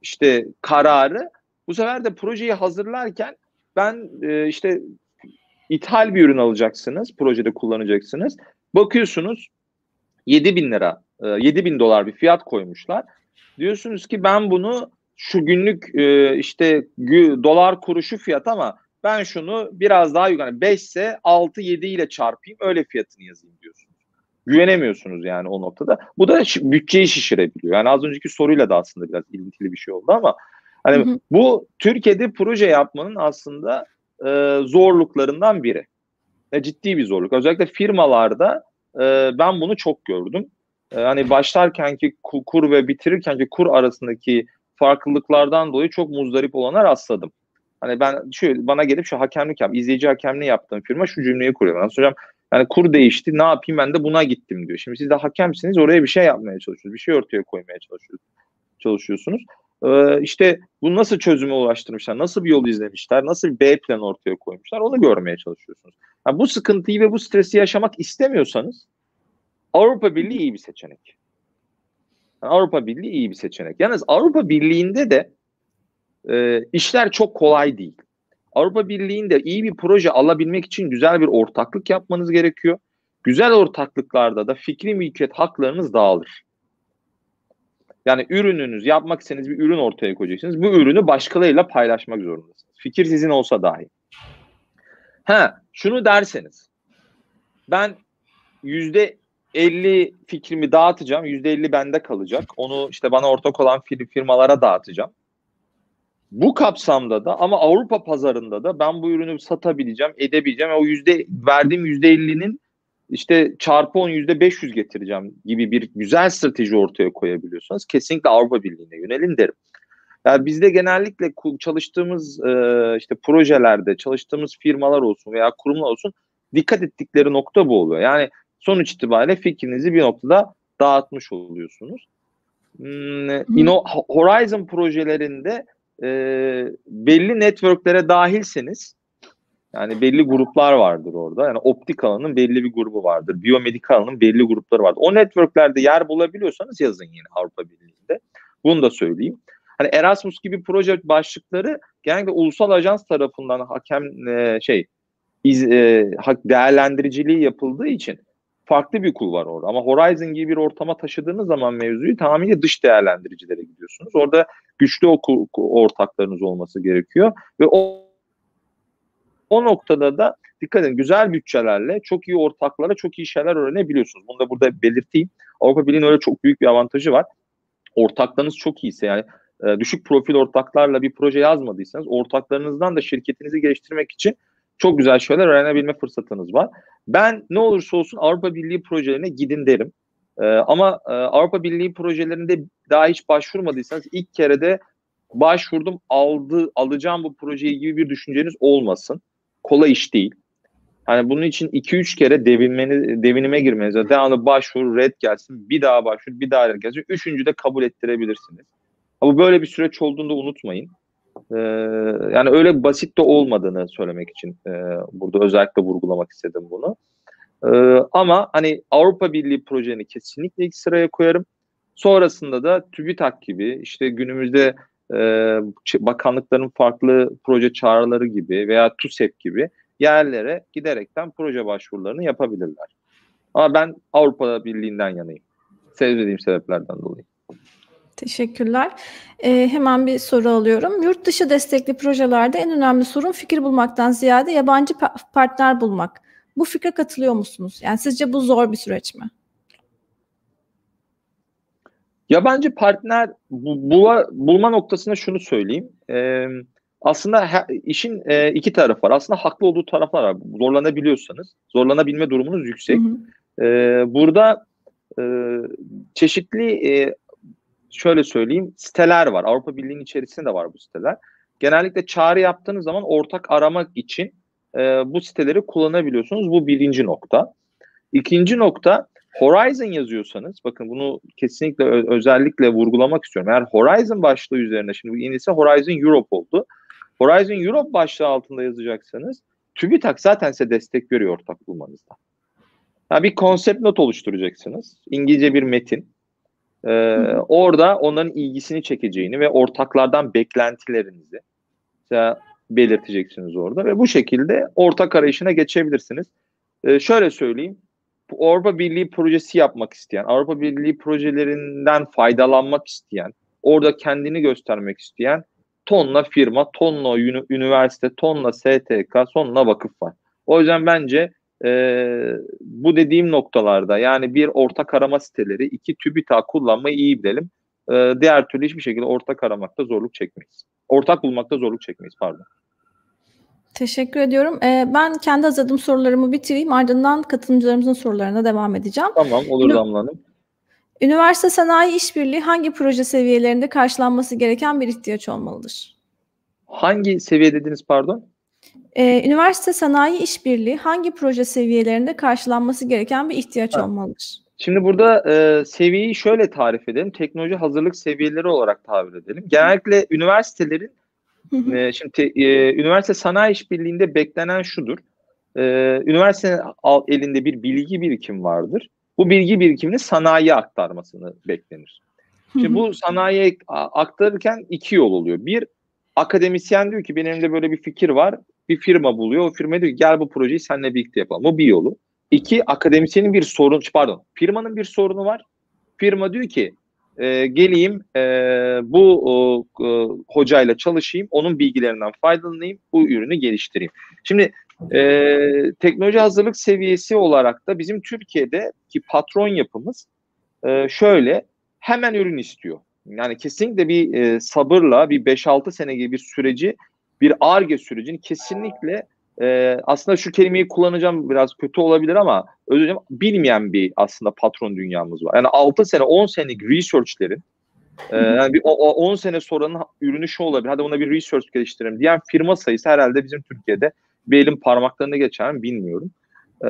işte kararı bu sefer de projeyi hazırlarken ben e, işte ithal bir ürün alacaksınız, projede kullanacaksınız. Bakıyorsunuz 7 bin lira, e, 7 bin dolar bir fiyat koymuşlar. Diyorsunuz ki ben bunu şu günlük e, işte dolar kuruşu fiyat ama ben şunu biraz daha yukarı 5 ise 6 7 ile çarpayım öyle fiyatını yazayım diyorsunuz. Güvenemiyorsunuz yani o noktada. Bu da bütçeyi şişirebiliyor. Yani az önceki soruyla da aslında biraz ilintili bir şey oldu ama hani hı hı. bu Türkiye'de proje yapmanın aslında e, zorluklarından biri. E, ciddi bir zorluk. Özellikle firmalarda e, ben bunu çok gördüm. E, hani başlarkenki kur ve bitirirkenki kur arasındaki farklılıklardan dolayı çok muzdarip olana rastladım. Hani ben şu bana gelip şu hakemlik yap, izleyici hakemliği yaptığım firma şu cümleyi kuruyor. Ben soracağım yani kur değişti ne yapayım ben de buna gittim diyor. Şimdi siz de hakemsiniz oraya bir şey yapmaya çalışıyorsunuz. Bir şey ortaya koymaya çalışıyorsunuz. çalışıyorsunuz. Ee, işte bu nasıl çözüme ulaştırmışlar, nasıl bir yol izlemişler, nasıl bir B plan ortaya koymuşlar onu görmeye çalışıyorsunuz. Yani bu sıkıntıyı ve bu stresi yaşamak istemiyorsanız Avrupa Birliği iyi bir seçenek. Yani Avrupa Birliği iyi bir seçenek. Yalnız Avrupa Birliği'nde de e, işler çok kolay değil. Avrupa Birliği'nde iyi bir proje alabilmek için güzel bir ortaklık yapmanız gerekiyor. Güzel ortaklıklarda da fikri mülkiyet haklarınız dağılır. Yani ürününüz, yapmak istediğiniz bir ürün ortaya koyacaksınız. Bu ürünü başkalarıyla paylaşmak zorundasınız. Fikir sizin olsa dahi. Ha, şunu derseniz. Ben yüzde 50 fikrimi dağıtacağım. Yüzde 50 bende kalacak. Onu işte bana ortak olan firmalara dağıtacağım. Bu kapsamda da ama Avrupa pazarında da ben bu ürünü satabileceğim, edebileceğim. O yüzde verdiğim yüzde 50'nin işte çarpı 10 yüzde 500 getireceğim gibi bir güzel strateji ortaya koyabiliyorsanız kesinlikle Avrupa Birliği'ne yönelin derim. Yani bizde genellikle çalıştığımız e, işte projelerde, çalıştığımız firmalar olsun veya kurumlar olsun dikkat ettikleri nokta bu oluyor. Yani sonuç itibariyle fikrinizi bir noktada dağıtmış oluyorsunuz. Hmm, Horizon projelerinde e, belli networklere dahilseniz yani belli gruplar vardır orada. Yani optik alanın belli bir grubu vardır. Biyomedik alanın belli grupları vardır. O networklerde yer bulabiliyorsanız yazın yine Avrupa Birliği'nde. Bunu da söyleyeyim. Hani Erasmus gibi proje başlıkları genellikle ulusal ajans tarafından hakem e, şey iz, e, değerlendiriciliği yapıldığı için farklı bir kul var orada. Ama Horizon gibi bir ortama taşıdığınız zaman mevzuyu tamamıyla dış değerlendiricilere gidiyorsunuz. Orada güçlü oku, ortaklarınız olması gerekiyor ve o o noktada da dikkat edin güzel bütçelerle çok iyi ortaklara çok iyi şeyler öğrenebiliyorsunuz. Bunu da burada belirteyim. Avrupa Birliği'nin öyle çok büyük bir avantajı var. Ortaklarınız çok iyiyse yani e, düşük profil ortaklarla bir proje yazmadıysanız ortaklarınızdan da şirketinizi geliştirmek için çok güzel şeyler öğrenebilme fırsatınız var. Ben ne olursa olsun Avrupa Birliği projelerine gidin derim. Ee, ama e, Avrupa Birliği projelerinde daha hiç başvurmadıysanız ilk kere de başvurdum aldı alacağım bu projeyi gibi bir düşünceniz olmasın. Kolay iş değil. Hani bunun için 2-3 kere devinmeni, devinime girmeniz. Devamlı başvur, red gelsin, bir daha başvur, bir daha red gelsin. Üçüncü de kabul ettirebilirsiniz. Ama böyle bir süreç olduğunda unutmayın. Ee, yani öyle basit de olmadığını söylemek için e, burada özellikle vurgulamak istedim bunu. Ee, ama hani Avrupa Birliği projeni kesinlikle ilk sıraya koyarım. Sonrasında da TÜBİTAK gibi işte günümüzde e, bakanlıkların farklı proje çağrıları gibi veya TUSEP gibi yerlere giderekten proje başvurularını yapabilirler. Ama ben Avrupa Birliği'nden yanayım. Sevdiğim sebeplerden dolayı. Teşekkürler. Ee, hemen bir soru alıyorum. Yurt dışı destekli projelerde en önemli sorun fikir bulmaktan ziyade yabancı partner bulmak. Bu fikre katılıyor musunuz? Yani sizce bu zor bir süreç mi? Yabancı partner bula, bulma noktasında şunu söyleyeyim. Ee, aslında he, işin e, iki tarafı var. Aslında haklı olduğu taraflar var. Zorlanabiliyorsanız, zorlanabilme durumunuz yüksek. Hı hı. Ee, burada e, çeşitli e, şöyle söyleyeyim siteler var. Avrupa Birliği'nin içerisinde de var bu siteler. Genellikle çağrı yaptığınız zaman ortak aramak için e, bu siteleri kullanabiliyorsunuz. Bu birinci nokta. İkinci nokta Horizon yazıyorsanız bakın bunu kesinlikle özellikle vurgulamak istiyorum. Eğer Horizon başlığı üzerine şimdi yenisi Horizon Europe oldu. Horizon Europe başlığı altında yazacaksanız TÜBİTAK zaten size destek veriyor ortak bulmanızda. Yani bir konsept not oluşturacaksınız. İngilizce bir metin. Ee, orada onların ilgisini çekeceğini ve ortaklardan beklentilerinizi belirteceksiniz orada ve bu şekilde ortak arayışına geçebilirsiniz. Ee, şöyle söyleyeyim. Avrupa Birliği projesi yapmak isteyen, Avrupa Birliği projelerinden faydalanmak isteyen, orada kendini göstermek isteyen tonla firma, tonla üniversite, tonla STK, tonla vakıf var. O yüzden bence e, bu dediğim noktalarda yani bir ortak arama siteleri, iki TÜBİTAK kullanmayı iyi bilelim. E, diğer türlü hiçbir şekilde ortak aramakta zorluk çekmeyiz. Ortak bulmakta zorluk çekmeyiz pardon. Teşekkür ediyorum. Ee, ben kendi hazırladığım sorularımı bitireyim. Ardından katılımcılarımızın sorularına devam edeceğim. Tamam olur Ünü- Damla Hanım. Üniversite sanayi işbirliği hangi proje seviyelerinde karşılanması gereken bir ihtiyaç olmalıdır? Hangi seviye dediniz pardon? Ee, üniversite sanayi işbirliği hangi proje seviyelerinde karşılanması gereken bir ihtiyaç ha. olmalıdır? Şimdi burada e, seviyeyi şöyle tarif edelim. Teknoloji hazırlık seviyeleri olarak tabir edelim. Genellikle üniversitelerin e, şimdi te, e, üniversite sanayi işbirliğinde beklenen şudur. E, üniversitenin elinde bir bilgi birikim vardır. Bu bilgi birikimini sanayiye aktarmasını beklenir. Şimdi bu sanayiye aktarırken iki yol oluyor. Bir, akademisyen diyor ki benim elimde böyle bir fikir var. Bir firma buluyor. O firma diyor gel bu projeyi seninle birlikte yapalım. Bu bir yolu. İki, akademisyenin bir sorun, pardon, firmanın bir sorunu var. Firma diyor ki e, geleyim e, bu o, e, hocayla çalışayım, onun bilgilerinden faydalanayım, bu ürünü geliştireyim. Şimdi e, teknoloji hazırlık seviyesi olarak da bizim Türkiye'de ki patron yapımız e, şöyle hemen ürün istiyor. Yani kesinlikle bir e, sabırla bir 5-6 sene gibi bir süreci bir ARGE sürecini kesinlikle e, aslında şu kelimeyi kullanacağım biraz kötü olabilir ama özür dilerim bilmeyen bir aslında patron dünyamız var. Yani 6 sene 10 senelik researchlerin e, yani bir, o, o 10 sene sonranın ürünü şu olabilir. Hadi buna bir research geliştirelim diyen firma sayısı herhalde bizim Türkiye'de bir elin parmaklarına geçer mi bilmiyorum. Ee,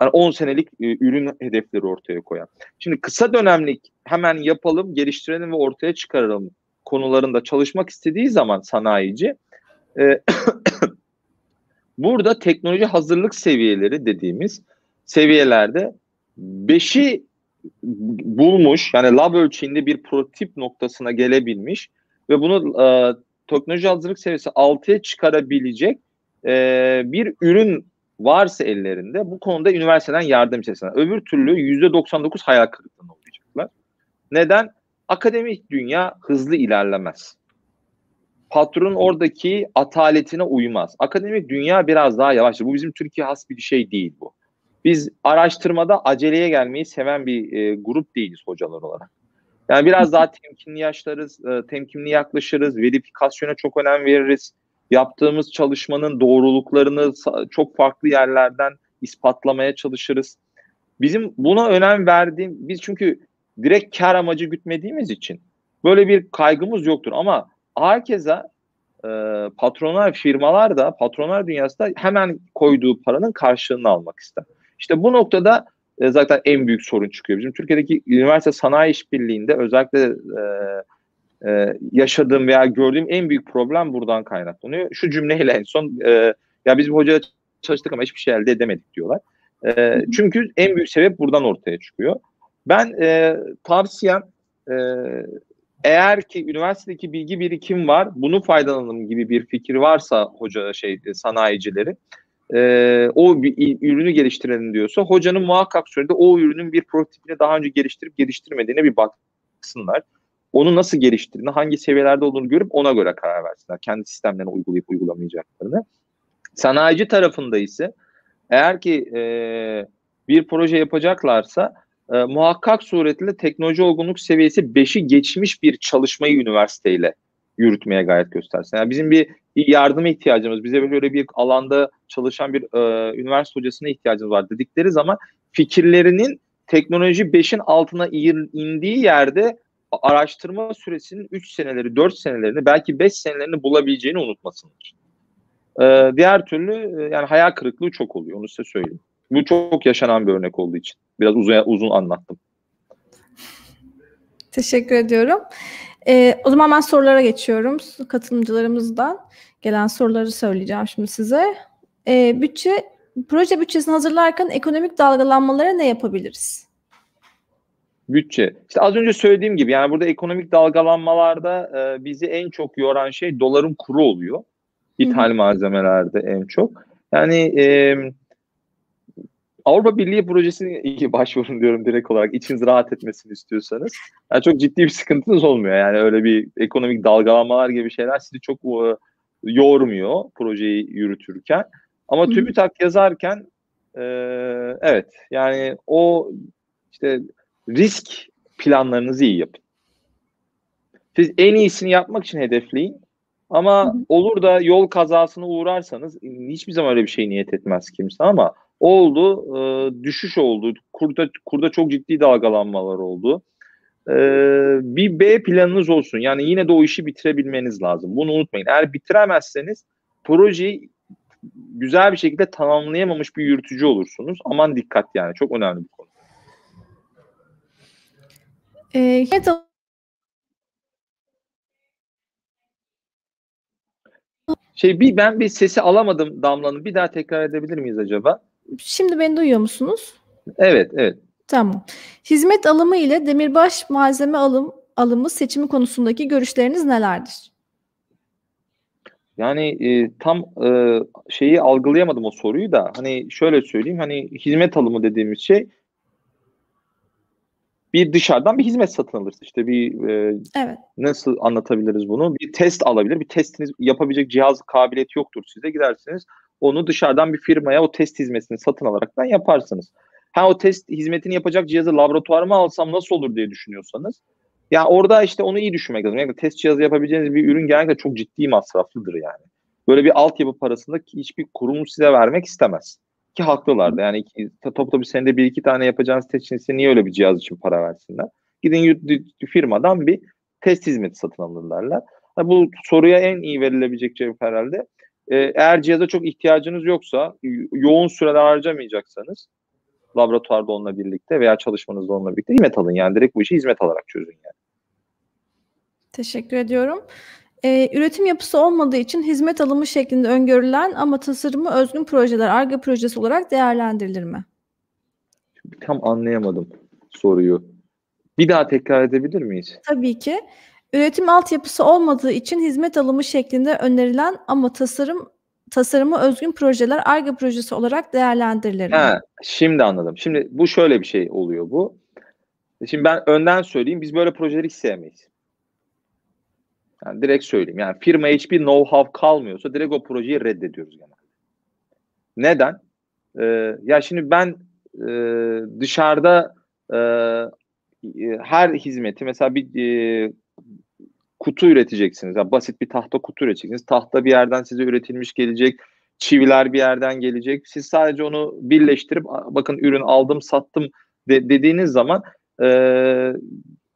yani 10 senelik e, ürün hedefleri ortaya koyan. Şimdi kısa dönemlik hemen yapalım, geliştirelim ve ortaya çıkaralım konularında çalışmak istediği zaman sanayici e, burada teknoloji hazırlık seviyeleri dediğimiz seviyelerde 5'i bulmuş yani lab ölçeğinde bir prototip noktasına gelebilmiş ve bunu e, teknoloji hazırlık seviyesi 6'ya çıkarabilecek e, bir ürün varsa ellerinde bu konuda üniversiteden yardım istesinler. Öbür türlü %99 hayal kırıklığına uğrayacaklar. Neden? Akademik dünya hızlı ilerlemez. Patronun oradaki ataletine uymaz. Akademik dünya biraz daha yavaş. Bu bizim Türkiye has bir şey değil bu. Biz araştırmada aceleye gelmeyi seven bir e, grup değiliz hocalar olarak. Yani biraz daha temkinli yaşlarız, e, temkinli yaklaşırız, verifikasyona çok önem veririz yaptığımız çalışmanın doğruluklarını çok farklı yerlerden ispatlamaya çalışırız. Bizim buna önem verdiğim, biz çünkü direkt kar amacı gütmediğimiz için böyle bir kaygımız yoktur. Ama herkese e, patronlar firmalar da patronlar dünyası da hemen koyduğu paranın karşılığını almak ister. İşte bu noktada e, zaten en büyük sorun çıkıyor. Bizim Türkiye'deki üniversite sanayi işbirliğinde özellikle e, e, yaşadığım veya gördüğüm en büyük problem buradan kaynaklanıyor. Şu cümleyle en son e, ya biz bir hocaya çalıştık ama hiçbir şey elde edemedik diyorlar. E, çünkü en büyük sebep buradan ortaya çıkıyor. Ben e, tavsiyem e, eğer ki üniversitedeki bilgi birikim var, bunu faydalanalım gibi bir fikir varsa hoca şey sanayicileri e, o bir ürünü geliştirelim diyorsa hocanın muhakkak sürede o ürünün bir prototipini daha önce geliştirip geliştirmediğine bir baksınlar onu nasıl geliştirdiğini, hangi seviyelerde olduğunu görüp ona göre karar versinler. Kendi sistemlerini uygulayıp uygulamayacaklarını. Sanayici tarafında ise eğer ki e, bir proje yapacaklarsa e, muhakkak suretle teknoloji olgunluk seviyesi 5'i geçmiş bir çalışmayı üniversiteyle yürütmeye gayret göstersin. Yani bizim bir, bir yardıma ihtiyacımız, bize böyle bir alanda çalışan bir e, üniversite hocasına ihtiyacımız var dedikleri zaman fikirlerinin teknoloji 5'in altına indiği yerde araştırma süresinin 3 seneleri, 4 senelerini belki 5 senelerini bulabileceğini unutmasınlar. E, diğer türlü e, yani hayal kırıklığı çok oluyor onu size söyleyeyim. Bu çok yaşanan bir örnek olduğu için. Biraz uzun uzun anlattım. Teşekkür ediyorum. E, o zaman ben sorulara geçiyorum. Katılımcılarımızdan gelen soruları söyleyeceğim şimdi size. E, bütçe proje bütçesini hazırlarken ekonomik dalgalanmalara ne yapabiliriz? Bütçe. İşte az önce söylediğim gibi yani burada ekonomik dalgalanmalarda e, bizi en çok yoran şey doların kuru oluyor. İthal Hı-hı. malzemelerde en çok. Yani e, Avrupa Birliği projesine başvurun diyorum direkt olarak içiniz rahat etmesini istiyorsanız. Yani çok ciddi bir sıkıntınız olmuyor. Yani öyle bir ekonomik dalgalanmalar gibi şeyler sizi çok e, yormuyor projeyi yürütürken. Ama TÜBİTAK yazarken e, evet yani o işte risk planlarınızı iyi yapın. Siz en iyisini yapmak için hedefleyin. Ama olur da yol kazasına uğrarsanız hiçbir zaman öyle bir şey niyet etmez kimse ama oldu. E, düşüş oldu. Kurda, kurda çok ciddi dalgalanmalar oldu. E, bir B planınız olsun. Yani yine de o işi bitirebilmeniz lazım. Bunu unutmayın. Eğer bitiremezseniz projeyi güzel bir şekilde tamamlayamamış bir yürütücü olursunuz. Aman dikkat yani. Çok önemli bir konu. Ee, şey bir ben bir sesi alamadım Damla'nın. Bir daha tekrar edebilir miyiz acaba? Şimdi beni duyuyor musunuz? Evet, evet. Tamam. Hizmet alımı ile demirbaş malzeme alım alımı seçimi konusundaki görüşleriniz nelerdir? Yani e, tam e, şeyi algılayamadım o soruyu da hani şöyle söyleyeyim hani hizmet alımı dediğimiz şey bir dışarıdan bir hizmet satın alırsın. İşte bir e, evet. nasıl anlatabiliriz bunu? Bir test alabilir. Bir testiniz yapabilecek cihaz kabiliyeti yoktur size. Gidersiniz onu dışarıdan bir firmaya o test hizmetini satın alaraktan yaparsınız. Ha o test hizmetini yapacak cihazı laboratuvarıma alsam nasıl olur diye düşünüyorsanız ya orada işte onu iyi düşünmek lazım. Yani test cihazı yapabileceğiniz bir ürün genellikle çok ciddi masraflıdır yani. Böyle bir altyapı parasında hiçbir kurum size vermek istemez. Ki haklılar da yani top bir senede bir iki tane yapacağınız test için size niye öyle bir cihaz için para versinler? Gidin firmadan bir test hizmeti satın alırlarlar. Bu soruya en iyi verilebilecek cevap herhalde ee, eğer cihaza çok ihtiyacınız yoksa, yoğun süreler harcamayacaksanız laboratuvarda onunla birlikte veya çalışmanızda onunla birlikte hizmet alın. Yani direkt bu işi hizmet alarak çözün yani. Teşekkür ediyorum. Ee, üretim yapısı olmadığı için hizmet alımı şeklinde öngörülen ama tasarımı özgün projeler ARGE projesi olarak değerlendirilir mi? Tam anlayamadım soruyu. Bir daha tekrar edebilir miyiz? Tabii ki. Üretim altyapısı olmadığı için hizmet alımı şeklinde önerilen ama tasarım tasarımı özgün projeler ARGE projesi olarak değerlendirilir. Ha, şimdi anladım. Şimdi bu şöyle bir şey oluyor bu. Şimdi ben önden söyleyeyim biz böyle projeleri hiç sevmeyiz. Yani direkt söyleyeyim. Yani firma hiçbir know-how kalmıyorsa direkt o projeyi reddediyoruz genelde. Neden? Ee, ya şimdi ben e, dışarıda e, her hizmeti mesela bir e, kutu üreteceksiniz. Yani basit bir tahta kutu üreteceksiniz. Tahta bir yerden size üretilmiş gelecek. Çiviler bir yerden gelecek. Siz sadece onu birleştirip bakın ürün aldım sattım de, dediğiniz zaman e,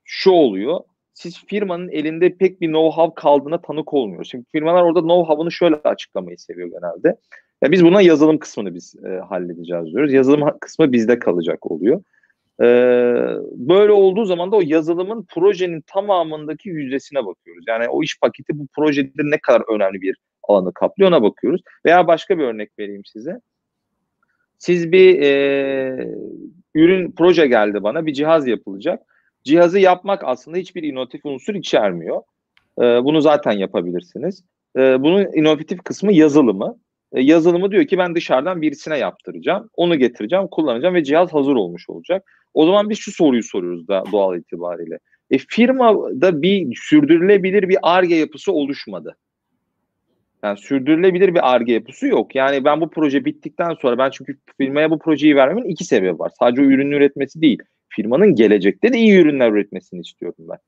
şu oluyor. Siz firmanın elinde pek bir know-how kaldığına tanık olmuyorsunuz. Şimdi firmalar orada know-how'ını şöyle açıklamayı seviyor genelde. Yani biz buna yazılım kısmını biz e, halledeceğiz diyoruz. Yazılım kısmı bizde kalacak oluyor. Ee, böyle olduğu zaman da o yazılımın projenin tamamındaki yüzdesine bakıyoruz. Yani o iş paketi bu projede ne kadar önemli bir alanı kaplıyor ona bakıyoruz. Veya başka bir örnek vereyim size. Siz bir e, ürün proje geldi bana bir cihaz yapılacak. Cihazı yapmak aslında hiçbir inovatif unsur içermiyor. E, bunu zaten yapabilirsiniz. E, bunun inovatif kısmı yazılımı. E, yazılımı diyor ki ben dışarıdan birisine yaptıracağım. Onu getireceğim, kullanacağım ve cihaz hazır olmuş olacak. O zaman biz şu soruyu soruyoruz da doğal itibariyle. E, firmada bir sürdürülebilir bir ARGE yapısı oluşmadı. Yani sürdürülebilir bir ARGE yapısı yok. Yani ben bu proje bittikten sonra ben çünkü firmaya bu projeyi vermemin iki sebebi var. Sadece o ürünü üretmesi değil. Firmanın gelecekte de iyi ürünler üretmesini istiyorum ben.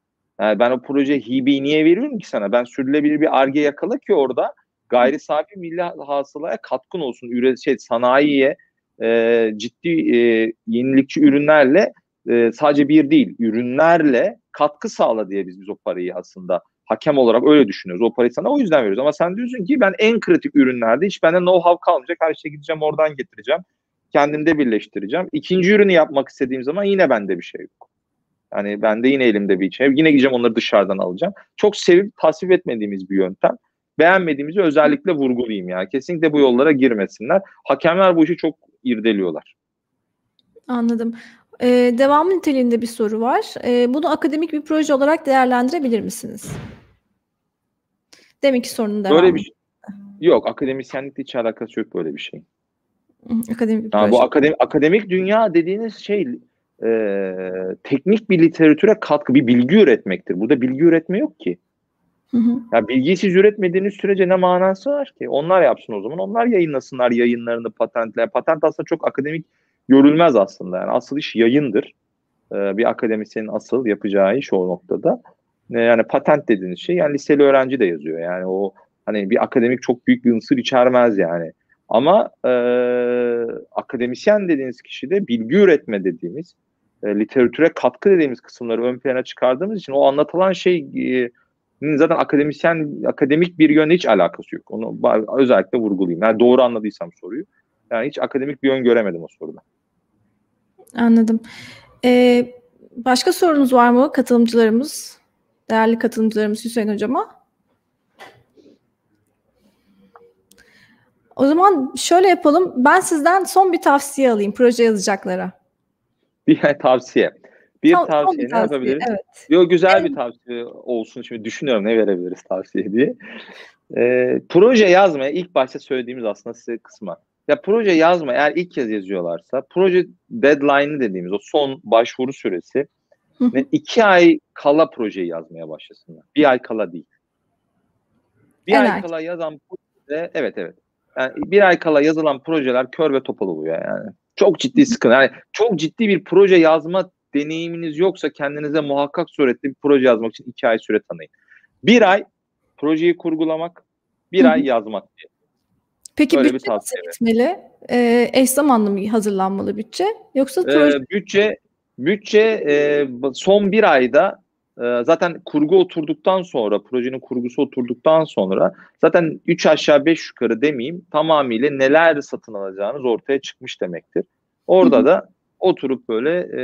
Yani ben o proje hibeyi niye veriyorum ki sana? Ben sürdürülebilir bir ARGE yakala ki orada gayri safi milli hasılaya katkın olsun. Üret, şey, sanayiye e, ciddi e, yenilikçi ürünlerle e, sadece bir değil ürünlerle katkı sağla diye biz, biz o parayı aslında hakem olarak öyle düşünüyoruz. O parayı sana o yüzden veriyoruz. Ama sen diyorsun ki ben en kritik ürünlerde hiç bende know-how kalmayacak. Her şeyi gideceğim oradan getireceğim. Kendimde birleştireceğim. İkinci ürünü yapmak istediğim zaman yine bende bir şey yok. Yani bende yine elimde bir şey. Yine gideceğim onları dışarıdan alacağım. Çok sevip tasvip etmediğimiz bir yöntem. Beğenmediğimizi özellikle vurgulayayım yani. Kesinlikle bu yollara girmesinler. Hakemler bu işi çok irdeliyorlar. Anladım. Ee, devamı niteliğinde bir soru var. Ee, bunu akademik bir proje olarak değerlendirebilir misiniz? Demek ki sorunun devamı. Böyle bir şey. Yok, akademisyenlikle hiç alakası yok böyle bir şey. Akademik bir Yani proje. bu akademik, akademik dünya dediğiniz şey e, teknik bir literatüre katkı, bir bilgi üretmektir. Burada bilgi üretme yok ki. Hı hı. Ya bilgiyi siz üretmediğiniz sürece ne manası var ki? Onlar yapsın o zaman. Onlar yayınlasınlar yayınlarını, patentler. Patent aslında çok akademik görülmez aslında. Yani asıl iş yayındır. Ee, bir akademisyenin asıl yapacağı iş o noktada. Ee, yani patent dediğiniz şey yani liseli öğrenci de yazıyor. Yani o hani bir akademik çok büyük bir unsur içermez yani. Ama e, akademisyen dediğiniz kişi de bilgi üretme dediğimiz, e, literatüre katkı dediğimiz kısımları ön plana çıkardığımız için o anlatılan şey e, zaten akademisyen akademik bir yönle hiç alakası yok. Onu özellikle vurgulayayım. Yani doğru anladıysam soruyu. Yani hiç akademik bir yön göremedim o soruda. Anladım. Ee, başka sorunuz var mı katılımcılarımız? Değerli katılımcılarımız Hüseyin Hocama. O zaman şöyle yapalım. Ben sizden son bir tavsiye alayım proje yazacaklara. Bir tavsiye. Bir Son- son tavsiye bir tavsiye, yapabiliriz? Evet. Yo güzel bir tavsiye olsun. Şimdi düşünüyorum ne verebiliriz tavsiye diye. Ee, proje yazmaya ilk başta söylediğimiz aslında size kısma. Ya proje yazma eğer ilk kez yazıyorlarsa proje deadline'ı dediğimiz o son başvuru süresi ve iki ay kala projeyi yazmaya başlasınlar. Bir ay kala değil. Bir En ay kala yazan proje evet evet. Yani bir ay kala yazılan projeler kör ve topal oluyor yani. Çok ciddi sıkıntı. Yani çok ciddi bir proje yazma deneyiminiz yoksa kendinize muhakkak suretli bir proje yazmak için iki ay süre tanıyın. Bir ay projeyi kurgulamak, bir Hı hı. ay yazmak diye. Peki Böyle bütçe nasıl gitmeli? Ee, eş zamanlı mı hazırlanmalı bütçe? Yoksa Ee, proje... bütçe bütçe e, son bir ayda e, zaten kurgu oturduktan sonra projenin kurgusu oturduktan sonra zaten 3 aşağı 5 yukarı demeyeyim tamamıyla neler satın alacağınız ortaya çıkmış demektir. Orada Hı hı. da oturup böyle e,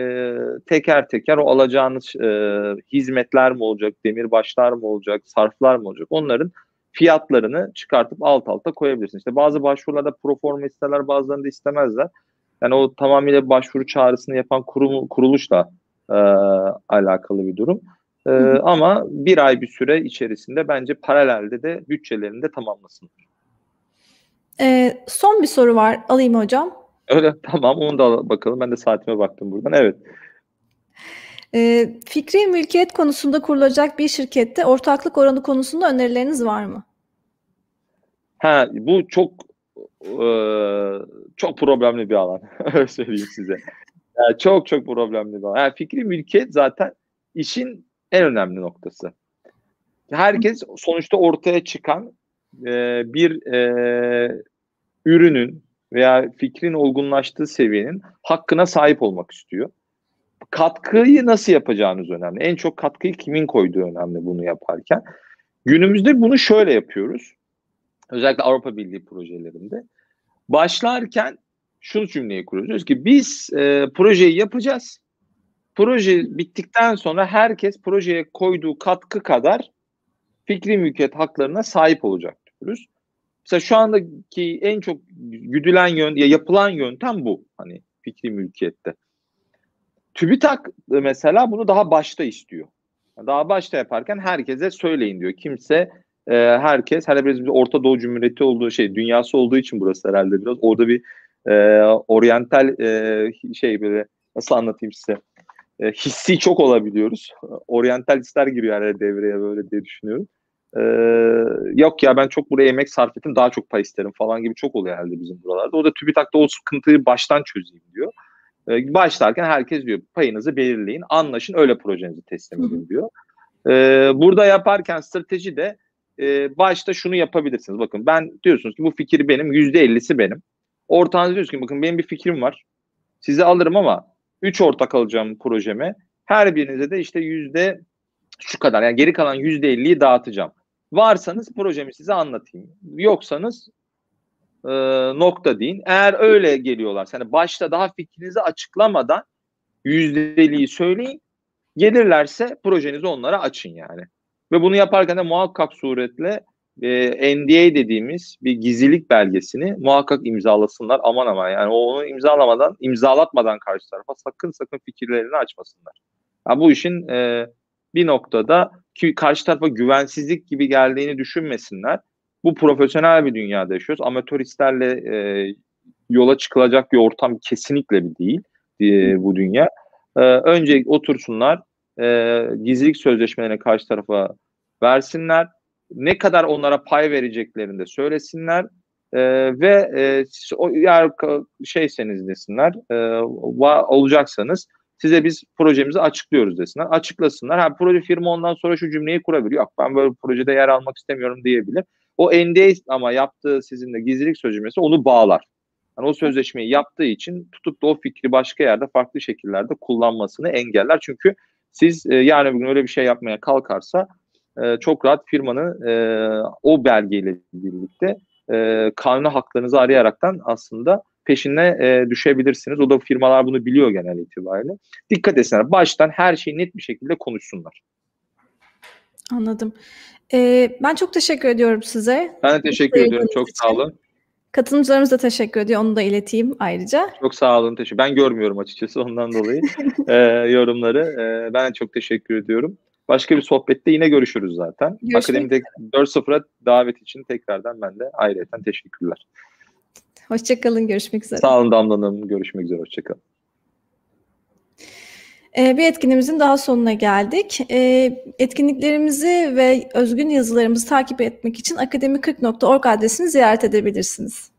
teker teker o alacağınız e, hizmetler mi olacak, demirbaşlar mı olacak, sarflar mı olacak onların fiyatlarını çıkartıp alt alta koyabilirsiniz. İşte bazı başvurularda proforma isterler bazılarında istemezler. Yani o tamamıyla başvuru çağrısını yapan kurum, kuruluşla e, alakalı bir durum. E, hı. ama bir ay bir süre içerisinde bence paralelde de bütçelerini de tamamlasınlar. Ee, son bir soru var. Alayım hocam. Öyle tamam onu da bakalım. Ben de saatime baktım buradan. Evet. Ee, fikri mülkiyet konusunda kurulacak bir şirkette ortaklık oranı konusunda önerileriniz var mı? Ha bu çok e, çok problemli bir alan. Öyle söyleyeyim size. Yani çok çok problemli bir alan. Yani fikri mülkiyet zaten işin en önemli noktası. Herkes sonuçta ortaya çıkan e, bir e, ürünün veya fikrin olgunlaştığı seviyenin hakkına sahip olmak istiyor. Katkıyı nasıl yapacağınız önemli. En çok katkıyı kimin koyduğu önemli bunu yaparken. Günümüzde bunu şöyle yapıyoruz. Özellikle Avrupa Birliği projelerinde. Başlarken şu cümleyi kuruyoruz. Diyoruz ki biz e, projeyi yapacağız. Proje bittikten sonra herkes projeye koyduğu katkı kadar fikri mülkiyet haklarına sahip olacak diyoruz. Mesela şu andaki en çok güdülen yön ya yapılan yöntem bu. Hani fikri mülkiyette. TÜBİTAK mesela bunu daha başta istiyor. Daha başta yaparken herkese söyleyin diyor. Kimse e, herkes her birimiz Orta Doğu Cumhuriyeti olduğu şey dünyası olduğu için burası herhalde biraz orada bir e, oryantal e, şey böyle nasıl anlatayım size e, hissi çok olabiliyoruz. Oryantalistler giriyor herhalde devreye böyle diye düşünüyorum. E, yok ya ben çok buraya emek sarf ettim daha çok pay isterim falan gibi çok oluyor herhalde bizim buralarda. O da TÜBİTAK'ta o sıkıntıyı baştan çözeyim diyor. E, başlarken herkes diyor payınızı belirleyin anlaşın öyle projenizi teslim edin diyor. E, burada yaparken strateji de e, başta şunu yapabilirsiniz. Bakın ben diyorsunuz ki bu fikir benim %50'si benim. Ortağınız diyorsunuz ki bakın benim bir fikrim var. Size alırım ama 3 ortak alacağım projeme. Her birinize de işte yüzde şu kadar yani geri kalan %50'yi dağıtacağım. Varsanız projemi size anlatayım. Yoksanız e, nokta deyin. Eğer öyle geliyorlar, hani başta daha fikrinizi açıklamadan %50'yi söyleyin. Gelirlerse projenizi onlara açın yani. Ve bunu yaparken de muhakkak suretle e, NDA dediğimiz bir gizlilik belgesini muhakkak imzalasınlar. Aman aman yani onu imzalamadan, imzalatmadan karşı tarafa sakın sakın fikirlerini açmasınlar. Yani bu işin e, bir noktada ki karşı tarafa güvensizlik gibi geldiğini düşünmesinler. Bu profesyonel bir dünyada yaşıyoruz. Amatöristlerle e, yola çıkılacak bir ortam kesinlikle bir değil e, bu dünya. E, önce otursunlar, e, gizlilik sözleşmelerini karşı tarafa versinler. Ne kadar onlara pay vereceklerini de söylesinler. E, ve e, o, eğer şeyseniz desinler, e, va, olacaksanız size biz projemizi açıklıyoruz desinler. Açıklasınlar. Ha, proje firma ondan sonra şu cümleyi kurabilir. Yok ben böyle projede yer almak istemiyorum diyebilir. O NDA ama yaptığı sizinle gizlilik sözleşmesi onu bağlar. Yani o sözleşmeyi yaptığı için tutup da o fikri başka yerde farklı şekillerde kullanmasını engeller. Çünkü siz e, yarın bir gün öyle bir şey yapmaya kalkarsa e, çok rahat firmanın e, o belgeyle birlikte e, kanun haklarınızı arayaraktan aslında peşine e, düşebilirsiniz. O da firmalar bunu biliyor genel itibariyle. Dikkat etsinler. Baştan her şeyi net bir şekilde konuşsunlar. Anladım. Ee, ben çok teşekkür ediyorum size. Ben de teşekkür ediyorum. Çok sağ olun. Katılımcılarımız da teşekkür ediyor. Onu da ileteyim ayrıca. Çok sağ olun. Teşekkür. Ben görmüyorum açıkçası ondan dolayı e, yorumları. E, ben çok teşekkür ediyorum. Başka bir sohbette yine görüşürüz zaten. Görüşmek Akademide 4.0'a davet için tekrardan ben de ayrıca teşekkürler. Hoşçakalın. Görüşmek üzere. Sağ olun Damla Hanım. Görüşmek üzere. Hoşçakalın. Ee, bir etkinliğimizin daha sonuna geldik. Ee, etkinliklerimizi ve özgün yazılarımızı takip etmek için akademi40.org adresini ziyaret edebilirsiniz.